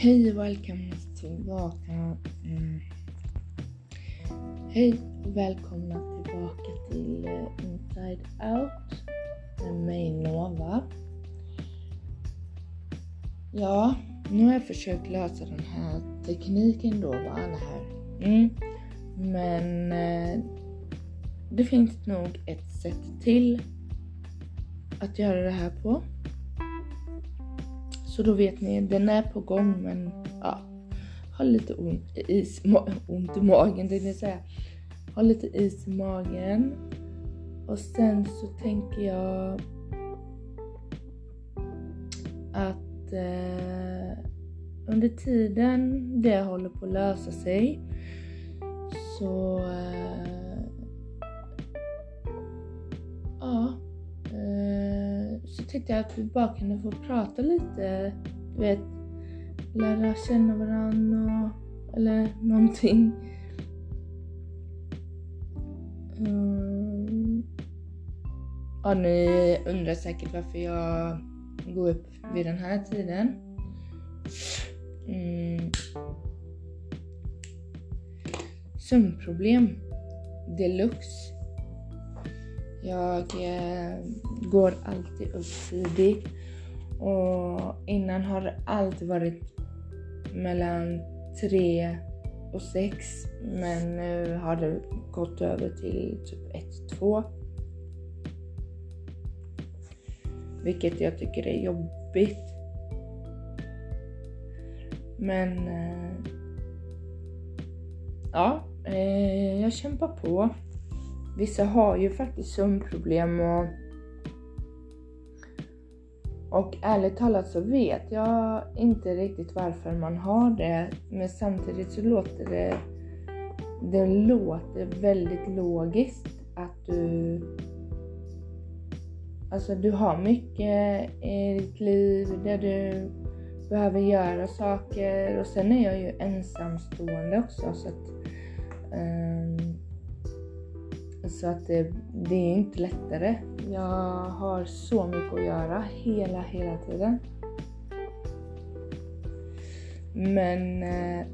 Hej och välkomna tillbaka. Mm. Hej och välkomna tillbaka till eh, Inside Out med mig Nova. Ja, nu har jag försökt lösa den här tekniken då, va, det här. Mm. Men eh, det finns nog ett sätt till att göra det här på. Så då vet ni, den är på gång men ja, har lite ont is, ont i magen det vill säga. Har lite is i magen. Och sen så tänker jag att eh, under tiden det håller på att lösa sig så eh, tänkte jag att vi bara kunde få prata lite, du vet, lära känna varandra och, eller någonting. Mm. Ja, ni undrar säkert varför jag går upp vid den här tiden. Mm. Sömnproblem deluxe. Jag eh, går alltid upp tidigt och innan har det alltid varit mellan tre och sex men nu har det gått över till typ ett, två. Vilket jag tycker är jobbigt. Men eh, ja, eh, jag kämpar på. Vissa har ju faktiskt sömnproblem och och ärligt talat så vet jag inte riktigt varför man har det. Men samtidigt så låter det, det låter väldigt logiskt att du Alltså du har mycket i ditt liv där du behöver göra saker och sen är jag ju ensamstående också så att um, så att det, det är inte lättare. Jag har så mycket att göra hela, hela tiden. Men eh,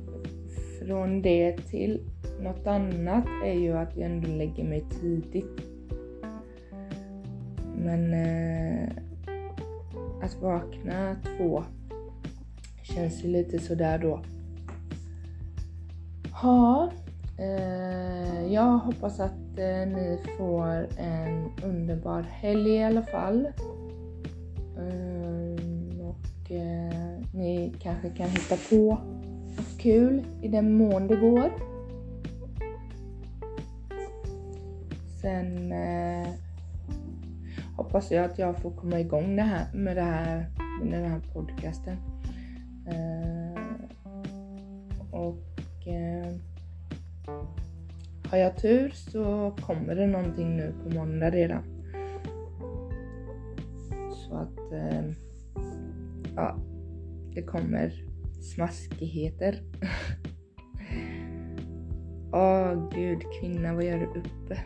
från det till något annat är ju att jag ändå lägger mig tidigt. Men eh, att vakna två känns ju lite sådär då. Ja, Eh, jag hoppas att eh, ni får en underbar helg i alla fall. Ehm, och eh, ni kanske kan hitta på något kul i den mån det går. Sen hoppas jag att jag får komma igång det här, med, det här, med den här podcasten. Har jag tur så kommer det någonting nu på måndag redan. Så att eh, ja, det kommer smaskigheter. Åh oh, gud kvinna, vad gör du uppe?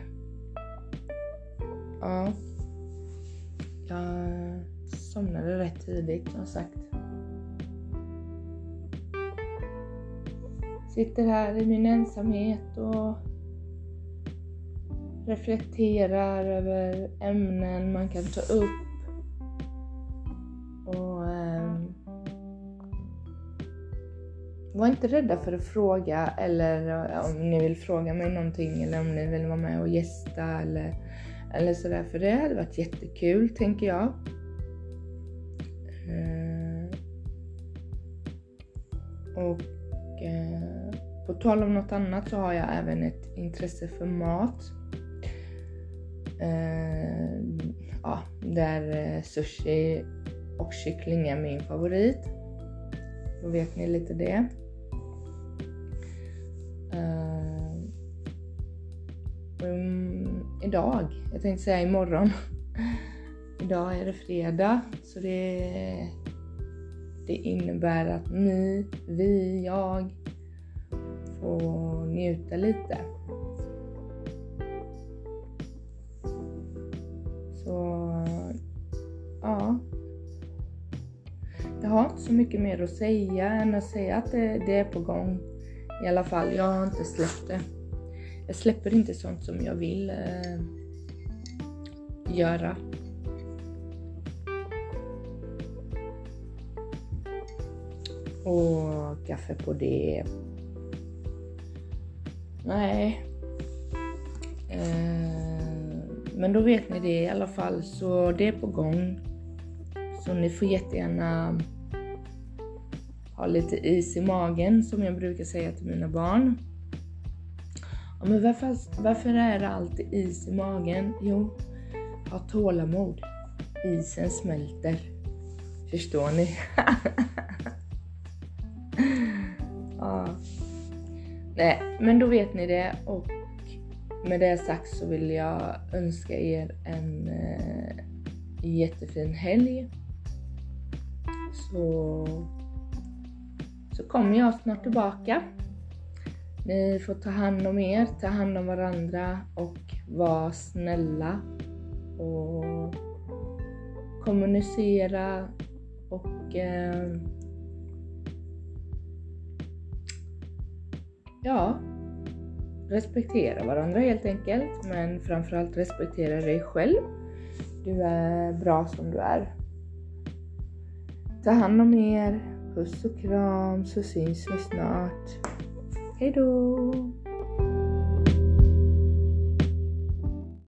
Ja, jag somnade rätt tidigt som sagt. Sitter här i min ensamhet och reflekterar över ämnen man kan ta upp. Och ehm, Var inte rädda för att fråga eller eh, om ni vill fråga mig någonting eller om ni vill vara med och gästa eller, eller sådär. För det hade varit jättekul tänker jag. Eh, och eh, på tal om något annat så har jag även ett intresse för mat. Eh, ja, där eh, sushi och kyckling är min favorit. Då vet ni lite det. Eh, um, idag, jag tänkte säga imorgon. idag är det fredag så det, det innebär att ni, vi, jag får njuta lite. Så ja. Jag har inte så mycket mer att säga än att säga att det, det är på gång. I alla fall, jag har inte släppt det. Jag släpper inte sånt som jag vill eh, göra. Och kaffe på det. Nej. Eh, men då vet ni det i alla fall, så det är på gång. Så ni får jättegärna ha lite is i magen som jag brukar säga till mina barn. Ja, men varför, varför är det alltid is i magen? Jo, ha tålamod. Isen smälter. Förstår ni? ja. Nej, men då vet ni det och med det sagt så vill jag önska er en eh, jättefin helg. Så, så kommer jag snart tillbaka. Ni får ta hand om er, ta hand om varandra och vara snälla och kommunicera och eh, ja, respektera varandra helt enkelt. Men framförallt respektera dig själv. Du är bra som du är. Ta hand om er. Puss och kram så syns vi snart. Hejdå!